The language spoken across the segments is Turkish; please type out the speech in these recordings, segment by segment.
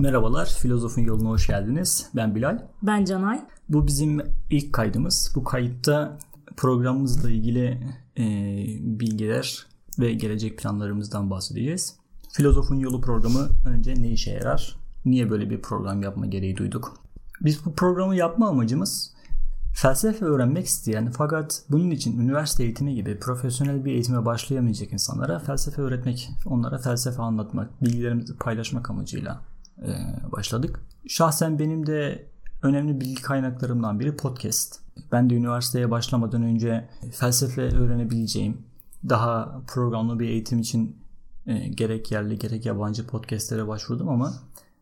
Merhabalar, Filozofun Yoluna hoş geldiniz. Ben Bilal. Ben Canay. Bu bizim ilk kaydımız. Bu kayıtta programımızla ilgili e, bilgiler ve gelecek planlarımızdan bahsedeceğiz. Filozofun Yolu programı önce ne işe yarar? Niye böyle bir program yapma gereği duyduk? Biz bu programı yapma amacımız felsefe öğrenmek isteyen fakat bunun için üniversite eğitimi gibi profesyonel bir eğitime başlayamayacak insanlara felsefe öğretmek, onlara felsefe anlatmak, bilgilerimizi paylaşmak amacıyla başladık. Şahsen benim de önemli bilgi kaynaklarımdan biri podcast. Ben de üniversiteye başlamadan önce felsefe öğrenebileceğim, daha programlı bir eğitim için e, gerek yerli gerek yabancı podcastlere başvurdum ama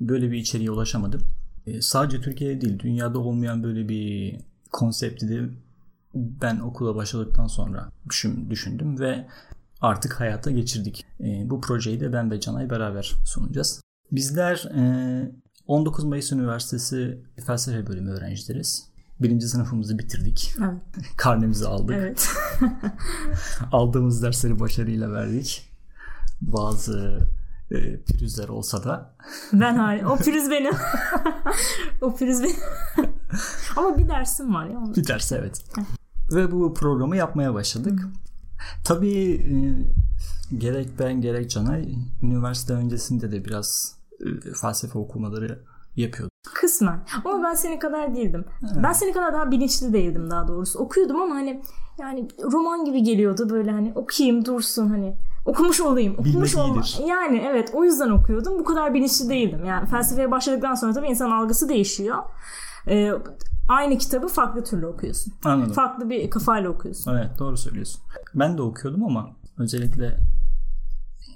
böyle bir içeriğe ulaşamadım. E, sadece Türkiye'de değil, dünyada olmayan böyle bir konsepti de ben okula başladıktan sonra düşün, düşündüm ve artık hayata geçirdik. E, bu projeyi de ben ve Canay beraber sunacağız. Bizler 19 Mayıs Üniversitesi felsefe bölümü öğrencileriz. Birinci sınıfımızı bitirdik. Evet. Karnemizi aldık. Evet. Aldığımız dersleri başarıyla verdik. Bazı e, pürüzler olsa da. Ben hali. O pürüz benim. o pürüz benim. Ama bir dersim var ya. Bir ders evet. Ve bu programı yapmaya başladık. Tabii e, gerek ben gerek Canay üniversite öncesinde de biraz e, felsefe okumaları yapıyordum. Kısmen. Ama ben seni kadar değildim. Evet. Ben seni kadar daha bilinçli değildim daha doğrusu. Okuyordum ama hani yani roman gibi geliyordu böyle hani okuyayım dursun hani okumuş olayım. Okumuş olma. Yani evet o yüzden okuyordum. Bu kadar bilinçli değildim. Yani felsefeye başladıktan sonra tabii insan algısı değişiyor. Ee, aynı kitabı farklı türlü okuyorsun. Anladım. Farklı bir kafayla okuyorsun. Evet doğru söylüyorsun. Ben de okuyordum ama özellikle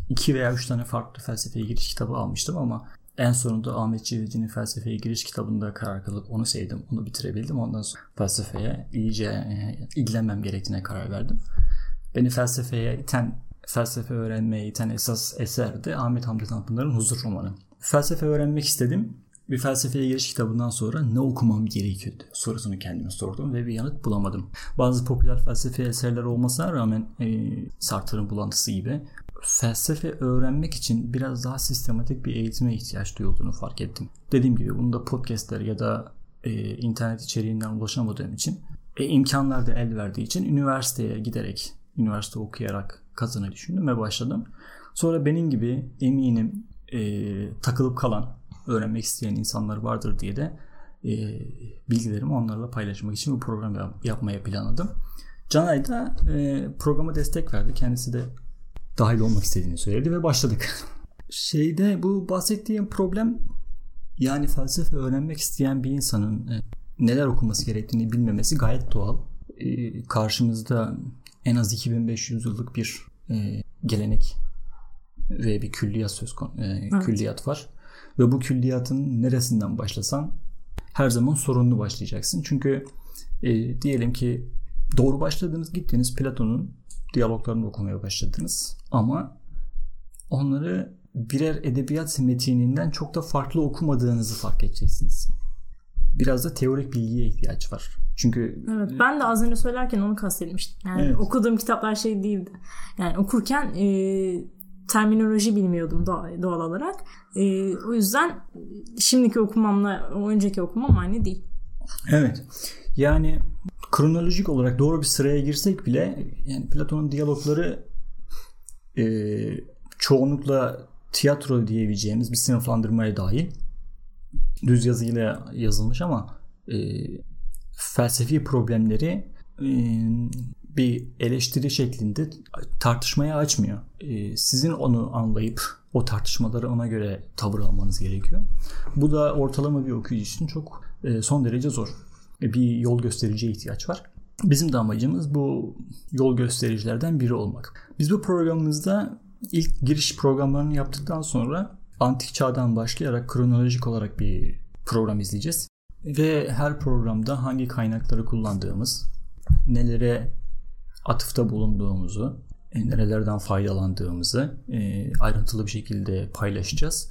iki veya üç tane farklı felsefeye giriş kitabı almıştım ama en sonunda Ahmet Cevici'nin felsefeye giriş kitabında karar kılıp onu sevdim. Onu bitirebildim. Ondan sonra felsefeye iyice e, ilgilenmem gerektiğine karar verdim. Beni felsefeye iten, felsefe öğrenmeye iten esas eser de Ahmet Hamdi Tanpınar'ın Huzur romanı. Felsefe öğrenmek istedim. Bir felsefeye giriş kitabından sonra ne okumam gerekiyordu sorusunu kendime sordum ve bir yanıt bulamadım. Bazı popüler felsefe eserler olmasına rağmen e, Sartre'ın bulantısı gibi felsefe öğrenmek için biraz daha sistematik bir eğitime ihtiyaç duyulduğunu fark ettim. Dediğim gibi bunu da podcastler ya da e, internet içeriğinden ulaşamadığım için e, imkanlar da el verdiği için üniversiteye giderek, üniversite okuyarak kazanı düşündüm ve başladım. Sonra benim gibi eminim e, takılıp kalan, öğrenmek isteyen insanlar vardır diye de e, bilgilerimi onlarla paylaşmak için bu program yapmaya planladım. Canay da e, programa destek verdi. Kendisi de dahil olmak istediğini söyledi ve başladık. Şeyde bu bahsettiğim problem yani felsefe öğrenmek isteyen bir insanın e, neler okuması gerektiğini bilmemesi gayet doğal. E, karşımızda en az 2500 yıllık bir e, gelenek ve bir külliyat söz konu evet. külliyat var. Ve bu külliyatın neresinden başlasan her zaman sorunlu başlayacaksın. Çünkü e, diyelim ki doğru başladınız gittiniz Platon'un diyaloglarını okumaya başladınız. Ama onları birer edebiyat metininden çok da farklı okumadığınızı fark edeceksiniz. Biraz da teorik bilgiye ihtiyaç var. Çünkü Evet, ben de az önce söylerken onu kastetmiştim. Yani evet. okuduğum kitaplar şey değildi. Yani okurken e, terminoloji bilmiyordum doğal, doğal olarak. E, o yüzden şimdiki okumamla önceki okumam aynı değil. Evet. Yani kronolojik olarak doğru bir sıraya girsek bile yani Platon'un diyalogları e, çoğunlukla tiyatro diyebileceğimiz bir sınıflandırmaya dahil. Düz yazıyla yazılmış ama e, felsefi problemleri e, bir eleştiri şeklinde tartışmaya açmıyor. E, sizin onu anlayıp o tartışmaları ona göre tavır almanız gerekiyor. Bu da ortalama bir okuyucu için çok e, son derece zor bir yol göstericiye ihtiyaç var. Bizim de amacımız bu yol göstericilerden biri olmak. Biz bu programımızda ilk giriş programlarını yaptıktan sonra antik çağdan başlayarak kronolojik olarak bir program izleyeceğiz. Ve her programda hangi kaynakları kullandığımız, nelere atıfta bulunduğumuzu, e, nerelerden faydalandığımızı e, ayrıntılı bir şekilde paylaşacağız.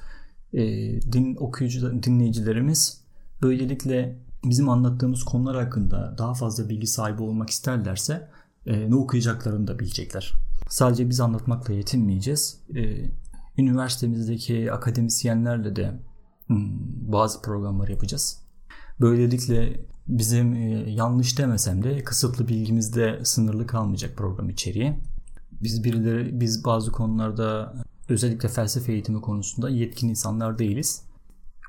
E, din okuyucu dinleyicilerimiz böylelikle bizim anlattığımız konular hakkında daha fazla bilgi sahibi olmak isterlerse e, ne okuyacaklarını da bilecekler. Sadece biz anlatmakla yetinmeyeceğiz. E, üniversitemizdeki akademisyenlerle de hmm, bazı programlar yapacağız. Böylelikle bizim e, yanlış demesem de kısıtlı bilgimizde sınırlı kalmayacak program içeriği. Biz birileri biz bazı konularda özellikle felsefe eğitimi konusunda yetkin insanlar değiliz.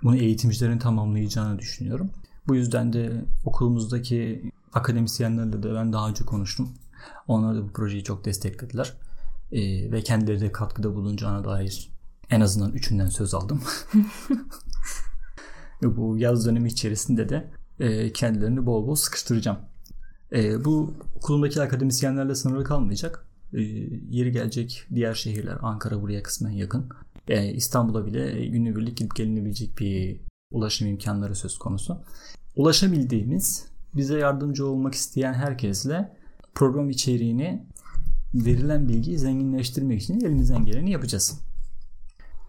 Bunu eğitimcilerin tamamlayacağını düşünüyorum. Bu yüzden de okulumuzdaki akademisyenlerle de ben daha önce konuştum. Onlar da bu projeyi çok desteklediler. Ee, ve kendileri de katkıda bulunacağına dair en azından üçünden söz aldım. bu yaz dönemi içerisinde de e, kendilerini bol bol sıkıştıracağım. E, bu okulumdaki akademisyenlerle sınırlı kalmayacak. E, yeri gelecek diğer şehirler Ankara buraya kısmen yakın. E, İstanbul'a bile günübirlik gidip gelinebilecek bir ulaşım imkanları söz konusu. Ulaşabildiğimiz, bize yardımcı olmak isteyen herkesle program içeriğini verilen bilgiyi zenginleştirmek için elimizden geleni yapacağız.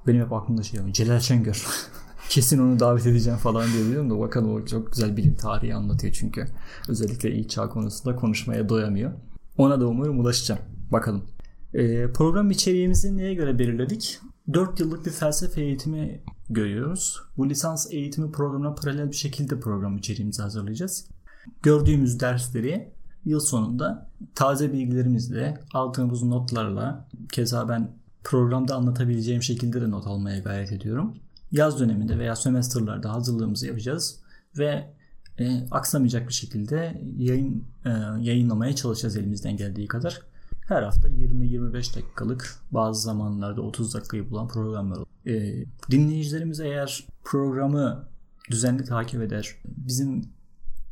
Benim hep aklımda şey var. Celal Şengör. Kesin onu davet edeceğim falan diye biliyorum da bakalım o çok güzel bilim tarihi anlatıyor çünkü. Özellikle ilk çağ konusunda konuşmaya doyamıyor. Ona da umarım ulaşacağım. Bakalım. Ee, program içeriğimizi neye göre belirledik? 4 yıllık bir felsefe eğitimi görüyoruz. Bu lisans eğitimi programına paralel bir şekilde program içeriğimizi hazırlayacağız. Gördüğümüz dersleri yıl sonunda taze bilgilerimizle, aldığımız notlarla, keza ben programda anlatabileceğim şekilde de not almaya gayret ediyorum. Yaz döneminde veya sömestrlarda hazırlığımızı yapacağız ve e, aksamayacak bir şekilde yayın e, yayınlamaya çalışacağız elimizden geldiği kadar. Her hafta 20-25 dakikalık bazı zamanlarda 30 dakikayı bulan programlar. E, dinleyicilerimiz eğer programı düzenli takip eder, bizim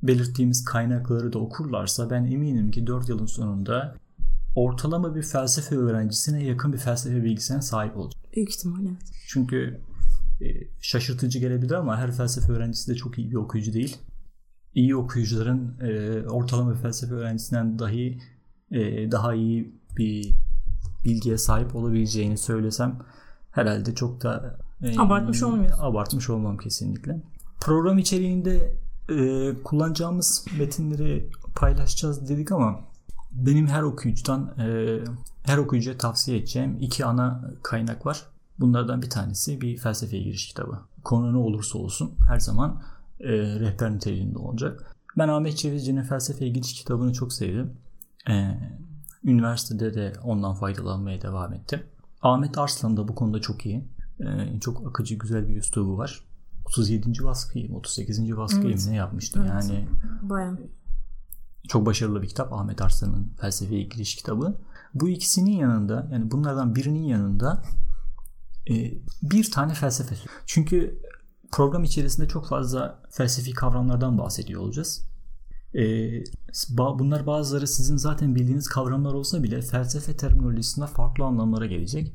belirttiğimiz kaynakları da okurlarsa ben eminim ki 4 yılın sonunda ortalama bir felsefe öğrencisine yakın bir felsefe bilgisine sahip olacak. Büyük ihtimalle evet. Çünkü e, şaşırtıcı gelebilir ama her felsefe öğrencisi de çok iyi bir okuyucu değil. İyi okuyucuların e, ortalama bir felsefe öğrencisinden dahi e, daha iyi bir bilgiye sahip olabileceğini söylesem herhalde çok da abartmış olmuyorsun. Abartmış olmam kesinlikle. Program içeriğinde kullanacağımız metinleri paylaşacağız dedik ama benim her okuyucudan her okuyucuya tavsiye edeceğim iki ana kaynak var. Bunlardan bir tanesi bir felsefeye giriş kitabı. Konu ne olursa olsun her zaman e, rehber niteliğinde olacak. Ben Ahmet Cevizci'nin felsefeye giriş kitabını çok sevdim. E, üniversitede de ondan faydalanmaya devam ettim. Ahmet Arslan da bu konuda çok iyi. E, çok akıcı güzel bir üslubu var. 37. baskıyı 38. baskıyı evet. ne yapmıştı evet. yani. Bayağı. Çok başarılı bir kitap Ahmet Arslan'ın felsefeye giriş kitabı. Bu ikisinin yanında yani bunlardan birinin yanında e, bir tane felsefe. Çünkü program içerisinde çok fazla felsefi kavramlardan bahsediyor olacağız. E, bunlar bazıları sizin zaten bildiğiniz kavramlar olsa bile felsefe terminolojisinde farklı anlamlara gelecek.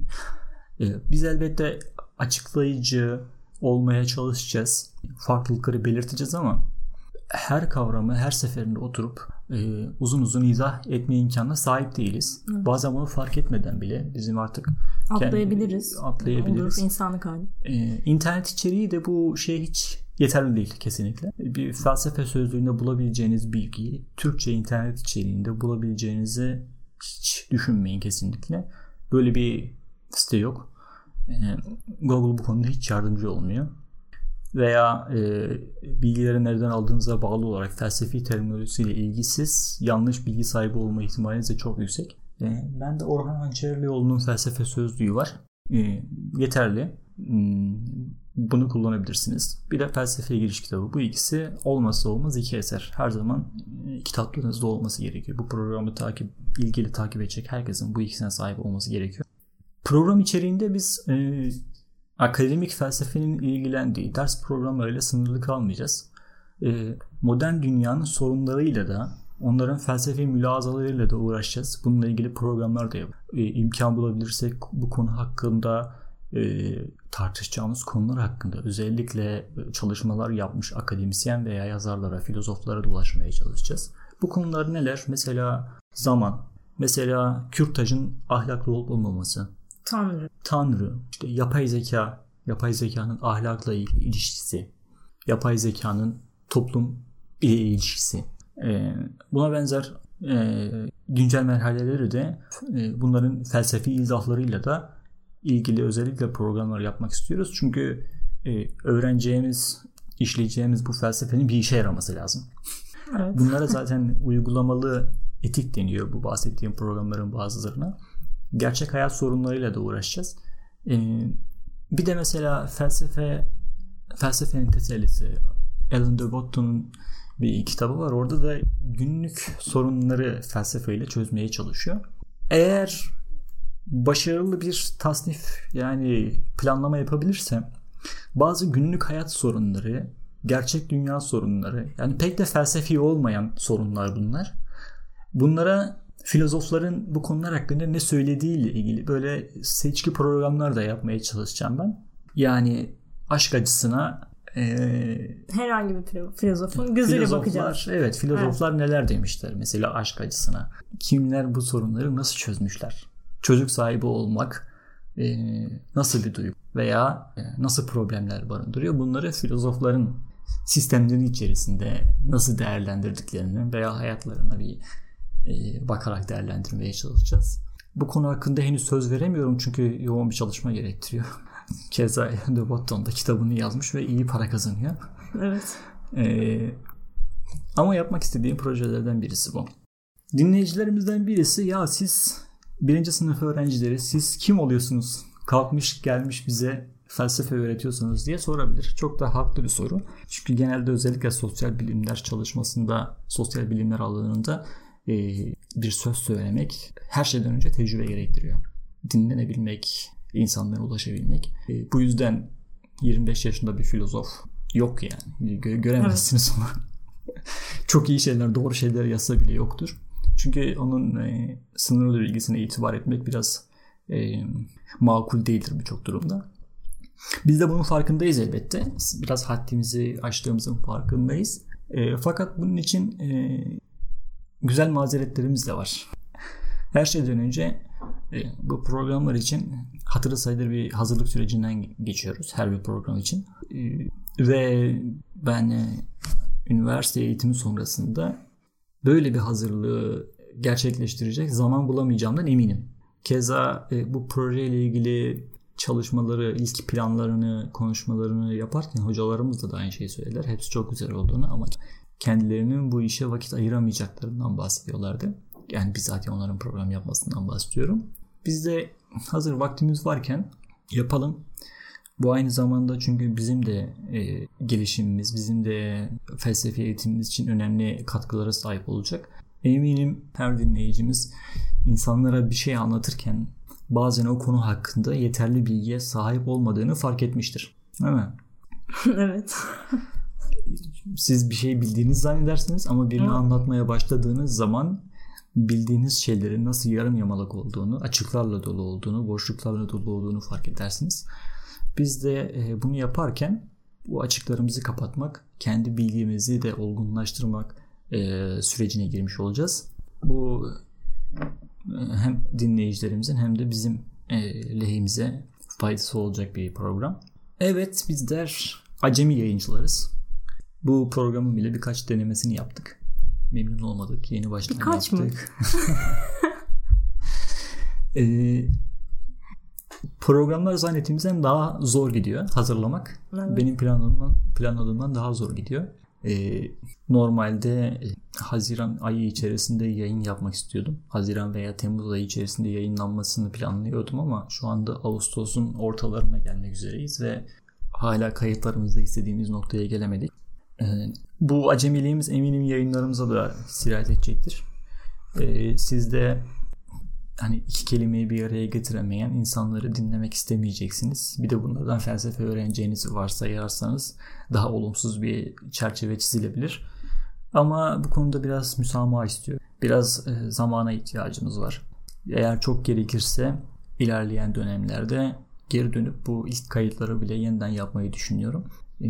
E, biz elbette açıklayıcı olmaya çalışacağız. Farklılıkları belirteceğiz ama her kavramı her seferinde oturup e, uzun uzun izah etme imkanına sahip değiliz. Evet. Bazen bunu fark etmeden bile bizim artık atlayabiliriz. Kendi, atlayabiliriz. Olur insanlık hali. E, internet içeriği de bu şey hiç yeterli değil kesinlikle. Bir felsefe sözlüğünde bulabileceğiniz bilgiyi Türkçe internet içeriğinde bulabileceğinizi hiç düşünmeyin kesinlikle. Böyle bir site yok. E, Google bu konuda hiç yardımcı olmuyor veya e, bilgileri nereden aldığınıza bağlı olarak felsefi terminolojisiyle ilgisiz yanlış bilgi sahibi olma ihtimaliniz de çok yüksek. E, ben de Orhan Hançerlioğlu'nun felsefe sözlüğü var. E, yeterli. Hmm, bunu kullanabilirsiniz. Bir de felsefe giriş kitabı. Bu ikisi olmazsa olmaz iki eser. Her zaman e, kitaplarınızda olması gerekiyor. Bu programı takip ilgili takip edecek herkesin bu ikisine sahip olması gerekiyor. Program içeriğinde biz e, akademik felsefenin ilgilendiği ders programlarıyla sınırlı kalmayacağız. Ee, modern dünyanın sorunlarıyla da onların felsefi mülazalarıyla da uğraşacağız. Bununla ilgili programlar da yap. Ee, imkan bulabilirsek bu konu hakkında e, tartışacağımız konular hakkında özellikle çalışmalar yapmış akademisyen veya yazarlara, filozoflara da ulaşmaya çalışacağız. Bu konular neler? Mesela zaman, mesela kürtajın ahlaklı olup olmaması, Tanrı. Tanrı, işte yapay zeka, yapay zekanın ahlakla ilişkisi, yapay zekanın toplum ile ilişkisi. Ee, buna benzer e, güncel merhaleleri de e, bunların felsefi izahlarıyla da ilgili özellikle programlar yapmak istiyoruz. Çünkü e, öğreneceğimiz, işleyeceğimiz bu felsefenin bir işe yaraması lazım. Evet. Bunlara zaten uygulamalı etik deniyor bu bahsettiğim programların bazılarına. Gerçek hayat sorunlarıyla da uğraşacağız. Ee, bir de mesela felsefe felsefenin tesellisi Alan de Botton'un bir kitabı var. Orada da günlük sorunları felsefeyle çözmeye çalışıyor. Eğer başarılı bir tasnif yani planlama yapabilirse bazı günlük hayat sorunları, gerçek dünya sorunları yani pek de felsefi olmayan sorunlar bunlar. Bunlara filozofların bu konular hakkında ne söylediğiyle ilgili böyle seçki programlar da yapmaya çalışacağım ben. Yani aşk acısına e, herhangi bir filozofun gözüyle bakacağız. Evet filozoflar evet. neler demişler mesela aşk acısına. Kimler bu sorunları nasıl çözmüşler? Çocuk sahibi olmak e, nasıl bir duygu veya e, nasıl problemler barındırıyor? Bunları filozofların sistemleri içerisinde nasıl değerlendirdiklerini veya hayatlarına bir e, bakarak değerlendirmeye çalışacağız. Bu konu hakkında henüz söz veremiyorum çünkü yoğun bir çalışma gerektiriyor. Keza De Botton da kitabını yazmış ve iyi para kazanıyor. Evet. Ee, ama yapmak istediğim projelerden birisi bu. Dinleyicilerimizden birisi ya siz birinci sınıf öğrencileri siz kim oluyorsunuz? Kalkmış gelmiş bize felsefe öğretiyorsunuz diye sorabilir. Çok da haklı bir soru. Çünkü genelde özellikle sosyal bilimler çalışmasında, sosyal bilimler alanında e, bir söz söylemek her şeyden önce tecrübe gerektiriyor. Dinlenebilmek, insanlara ulaşabilmek. E, bu yüzden 25 yaşında bir filozof yok yani. Gö- göremezsiniz evet. onu. Çok iyi şeyler, doğru şeyler yazsa bile yoktur. Çünkü onun e, sınırlı bilgisine itibar etmek biraz e, makul değildir birçok durumda. Biz de bunun farkındayız elbette. Biraz haddimizi aştığımızın farkındayız. E, fakat bunun için e, güzel mazeretlerimiz de var. Her şeyden önce e, bu programlar için hatırı sayılır bir hazırlık sürecinden geçiyoruz her bir program için. E, ve ben e, üniversite eğitimi sonrasında böyle bir hazırlığı gerçekleştirecek zaman bulamayacağımdan eminim. Keza bu projeyle ilgili çalışmaları, ilk planlarını, konuşmalarını yaparken hocalarımız da, da aynı şeyi söylediler. Hepsi çok güzel olduğunu ama kendilerinin bu işe vakit ayıramayacaklarından bahsediyorlardı. Yani bizzat onların program yapmasından bahsediyorum. Biz de hazır vaktimiz varken yapalım. Bu aynı zamanda çünkü bizim de e, gelişimimiz, bizim de felsefi eğitimimiz için önemli katkılara sahip olacak. Eminim her dinleyicimiz insanlara bir şey anlatırken bazen o konu hakkında yeterli bilgiye sahip olmadığını fark etmiştir. Değil mi? evet. Siz bir şey bildiğiniz zannedersiniz ama birini anlatmaya başladığınız zaman bildiğiniz şeylerin nasıl yarım yamalak olduğunu, açıklarla dolu olduğunu, boşluklarla dolu olduğunu fark edersiniz. Biz de e, bunu yaparken bu açıklarımızı kapatmak, kendi bilgimizi de olgunlaştırmak e, sürecine girmiş olacağız. Bu e, hem dinleyicilerimizin hem de bizim lehimize faydası olacak bir program. Evet bizler acemi yayıncılarız. Bu programın bile birkaç denemesini yaptık memnun olmadık. Yeni baştan Birkaç yaptık. Mı? e, programlar zannettiğimizden daha zor gidiyor hazırlamak. Evet. Benim planladığımdan, planladığımdan daha zor gidiyor. E, normalde e, Haziran ayı içerisinde yayın yapmak istiyordum. Haziran veya Temmuz ayı içerisinde yayınlanmasını planlıyordum ama şu anda Ağustos'un ortalarına gelmek üzereyiz ve hala kayıtlarımızda istediğimiz noktaya gelemedik. Ee, bu acemiliğimiz eminim yayınlarımıza da sirayet edecektir. Ee, siz de hani iki kelimeyi bir araya getiremeyen insanları dinlemek istemeyeceksiniz. Bir de bunlardan felsefe öğreneceğinizi varsayarsanız daha olumsuz bir çerçeve çizilebilir. Ama bu konuda biraz müsamaha istiyor. Biraz e, zamana ihtiyacımız var. Eğer çok gerekirse ilerleyen dönemlerde geri dönüp bu ilk kayıtları bile yeniden yapmayı düşünüyorum. Ee,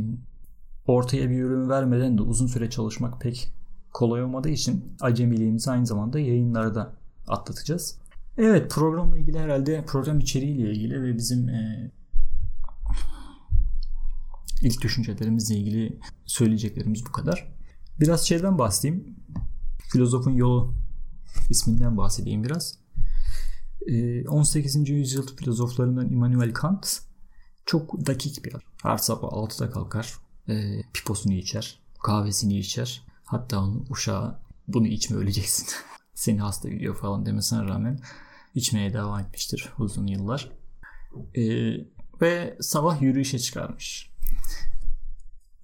ortaya bir ürün vermeden de uzun süre çalışmak pek kolay olmadığı için acemiliğimizi aynı zamanda yayınlarda atlatacağız. Evet programla ilgili herhalde program içeriğiyle ilgili ve bizim e, ilk düşüncelerimizle ilgili söyleyeceklerimiz bu kadar. Biraz şeyden bahsedeyim. Filozofun Yolu isminden bahsedeyim biraz. 18. E, yüzyıl filozoflarından Immanuel Kant Çok dakik bir adam. Her sabah 6'da kalkar. E, piposunu içer. Kahvesini içer. Hatta onun uşağı bunu içme öleceksin. Seni hasta gidiyor falan demesine rağmen içmeye devam etmiştir uzun yıllar. E, ve sabah yürüyüşe çıkarmış.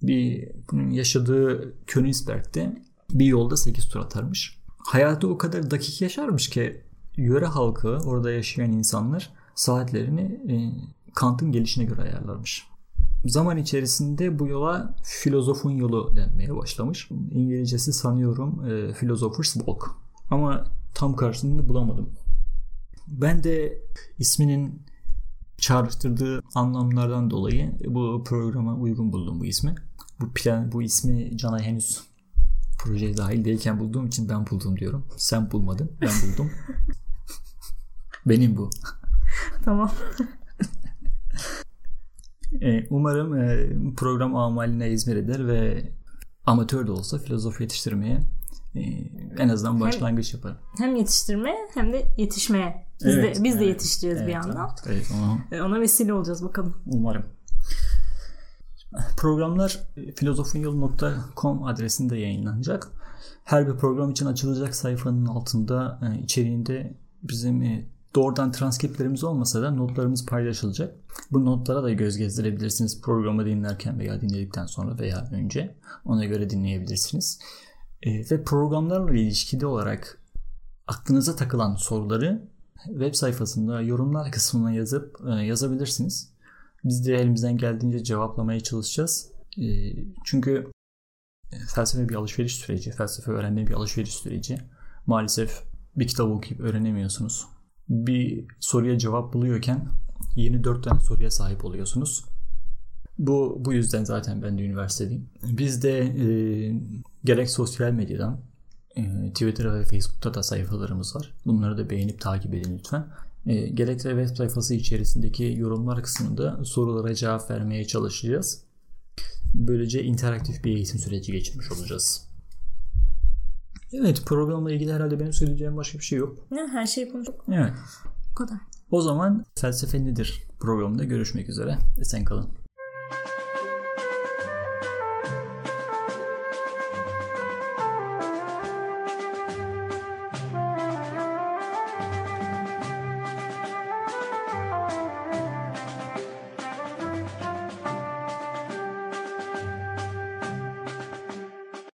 Bir bunun yaşadığı Königsberg'de bir yolda 8 tur atarmış. Hayatı o kadar dakik yaşarmış ki yöre halkı, orada yaşayan insanlar saatlerini e, Kant'ın gelişine göre ayarlarmış. Zaman içerisinde bu yola filozofun yolu denmeye başlamış. İngilizcesi sanıyorum e, Philosopher's Walk. Ama tam karşılığını bulamadım. Ben de isminin çağrıştırdığı anlamlardan dolayı bu programa uygun buldum bu ismi. Bu plan, bu ismi Can'a henüz projeye dahil değilken bulduğum için ben buldum diyorum. Sen bulmadın, ben buldum. Benim bu. Tamam. E, umarım e, program amaline hizmet eder ve amatör de olsa filozof yetiştirmeye e, en azından başlangıç hem, yapar. Hem yetiştirmeye hem de yetişmeye. Biz evet, de biz evet, de yetişeceğiz evet, bir yandan. Evet, ona, ona vesile olacağız bakalım. Umarım. Programlar filozofunyolu.com adresinde yayınlanacak. Her bir program için açılacak sayfanın altında içeriğinde bizim doğrudan transkriptlerimiz olmasa da notlarımız paylaşılacak. Bu notlara da göz gezdirebilirsiniz programı dinlerken veya dinledikten sonra veya önce. Ona göre dinleyebilirsiniz. E, ve programlarla ilişkili olarak aklınıza takılan soruları web sayfasında yorumlar kısmına yazıp e, yazabilirsiniz. Biz de elimizden geldiğince cevaplamaya çalışacağız. E, çünkü felsefe bir alışveriş süreci, felsefe öğrenme bir alışveriş süreci. Maalesef bir kitap okuyup öğrenemiyorsunuz bir soruya cevap buluyorken yeni dört tane soruya sahip oluyorsunuz. Bu bu yüzden zaten ben de üniversitedeyim. Biz de e, gerek sosyal medyadan e, Twitter ve Facebook'ta da sayfalarımız var. Bunları da beğenip takip edin lütfen. E, gerek de web sayfası içerisindeki yorumlar kısmında sorulara cevap vermeye çalışacağız. Böylece interaktif bir eğitim süreci geçirmiş olacağız. Evet programla ilgili herhalde benim söyleyeceğim başka bir şey yok. Ya, her şeyi konuştuk. Evet. Bu kadar. O zaman felsefe nedir programında görüşmek üzere. Esen kalın.